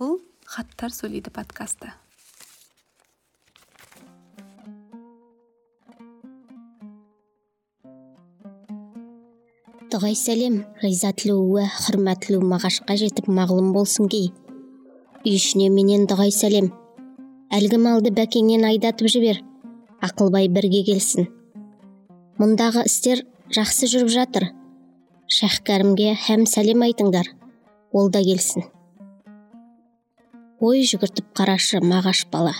бұл хаттар сөйлейді подкасты. Дұғай сәлем ғизатлы уә хұрмәтлі мағашқа жетіп мағлұм болсын кей. Үй ішіне менен дұғай сәлем. Әлгі малды бәкеңнен айдатып жібер ақылбай бірге келсін. Мұндағы істер жақсы жүріп жатыр. Шәһкәрімге һәм сәлем айтыңдар ол да келсін. Ой жүгіртіп қарашы мағаш бала.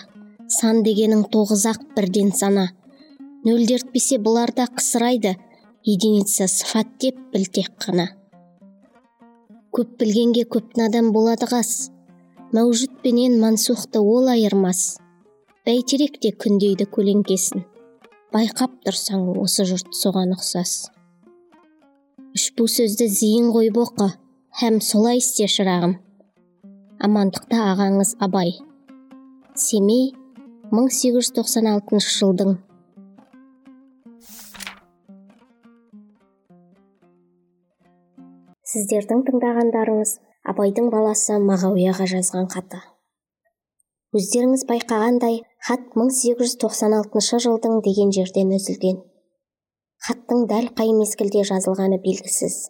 Сан дегенің тоғыз ақ бірден сана нөлдертпесе бұлар да қысырайды. Единица сыфат деп біл тек қана. Көп білгенге көп надан болады қас. Мәужүд пенен мансухты ол айырмас. Бәйтерек те күндейді көлеңкесін. Байқап тұрсаң осы жұрт соған ұқсас. Бу сөзді зейін қойып оқы һәм солай істе шырағым. Амандықта ағаңыз абай. Семей 1896 жылдың. Сіздердің тыңдағандарыңыз абайдың баласы мағауияға жазған хаты. Өздеріңіз байқағандай хат 1896 жылдың деген жерден үзілген. Хаттың дәл қай мезгілде жазылғаны белгісіз.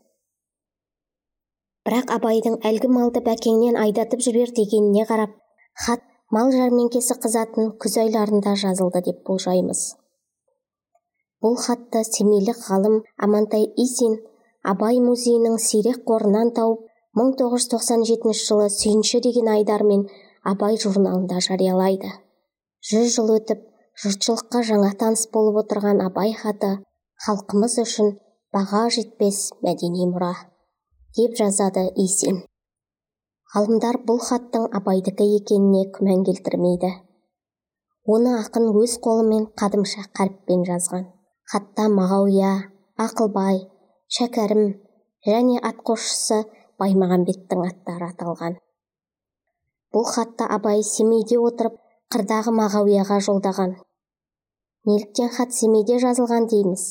Бірақ абайдың әлгі малды бәкеңнен айдатып жібер дегеніне қарап хат мал жәрмеңкесі қызатын күз айларында жазылды деп болжаймыз. Бұл хатты семейлік ғалым амантай исин абай музейінің сирек қорынан тауып 1997 жылы сүйінші деген айдармен абай журналында жариялайды. Жүз жыл өтіп жұртшылыққа жаңа таныс болып отырған абай хаты халқымыз үшін баға жетпес мәдени мұра. Деп жазады исин. Ғалымдар бұл хаттың абайдікі екеніне күмән келтірмейді. Оны ақын өз қолымен қадымша қаріппен жазған. Хатта мағауия ақылбай шәкәрім және атқосшысы баймағамбеттің аттары аталған. Бұл хатты абай семейде отырып қырдағы мағауияға жолдаған. Неліктен хат семейде жазылған дейміз?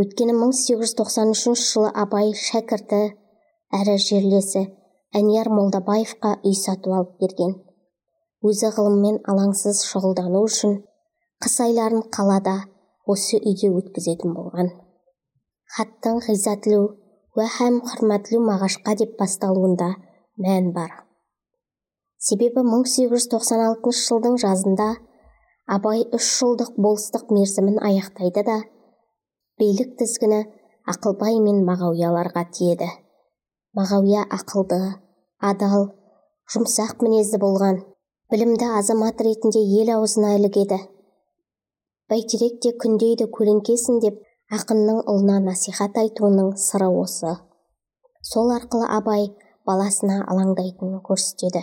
Өйткені 1893 жылы абай шәкірті әрі жерлесі әнияр молдабаевқа үй сатып алып берген. Өзі ғылыммен алаңсыз шұғылдану үшін қыс айларын қалада осы үйде өткізетін болған. Хаттың ғизатлу уә һәм құрмәтлу мағашқа деп басталуында мән бар. Себебі 1896 жылдың жазында абай үш жылдық болыстық мерзімін аяқтайды да билік тізгіні ақылбай мен мағауияларға тиеді. Мағауия ақылды адал жұмсақ мінезді болған білімді азамат ретінде ел аузына ілігеді. Бәйтерек те күндейді көлеңкесін деп ақынның ұлына насихат айтуының сыры осы. Сол арқылы абай баласына алаңдайтынын көрсетеді.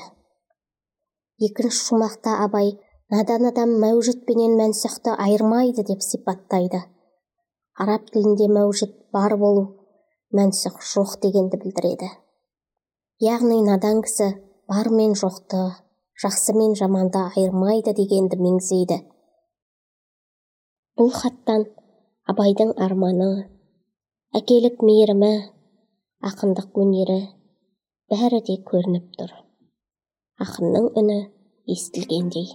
Екінші шумақта абай надан адам мәужіт пенен мәнсұхты айырмайды деп сипаттайды. Араб тілінде мәужіт бар болу мәнсұх жоқ дегенді білдіреді. Яғни надан кісі бар мен жоқты жақсы мен жаманды айырмайды дегенді меңзейді. Бұл хаттан абайдың арманы әкелік мейірімі ақындық өнері бәрі де көрініп тұр. Ақынның үні естілгендей.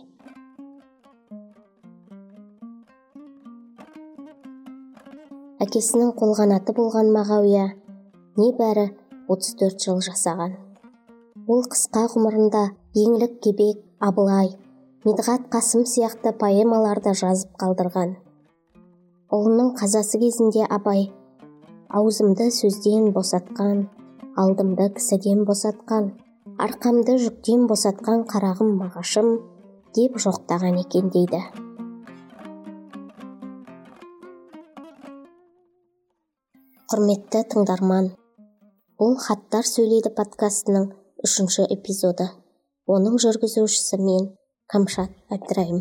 Әкесінің қолғанаты болған мағауия небәрі 34 жыл жасаған. Ол қысқа ғұмырында еңлік кебек абылай медғат қасым сияқты поэмаларды жазып қалдырған. Ұлының қазасы кезінде абай аузымды сөзден босатқан алдымды кісіден босатқан арқамды жүктен босатқан қарағым мағашым деп жоқтаған екен дейді. Құрметті тыңдарман. Бұл хаттар сөйлейді подкастының үшінші эпизоды. Оның жүргізушісі мен камшат әбдірайым.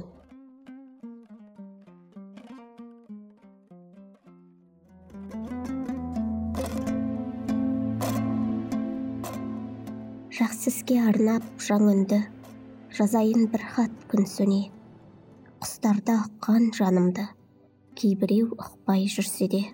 Жақсы іске арнап үнді жазайын бір хат күн сөне. Құстарды ұққан жанымды кейбіреу ұқпай жүрсе де.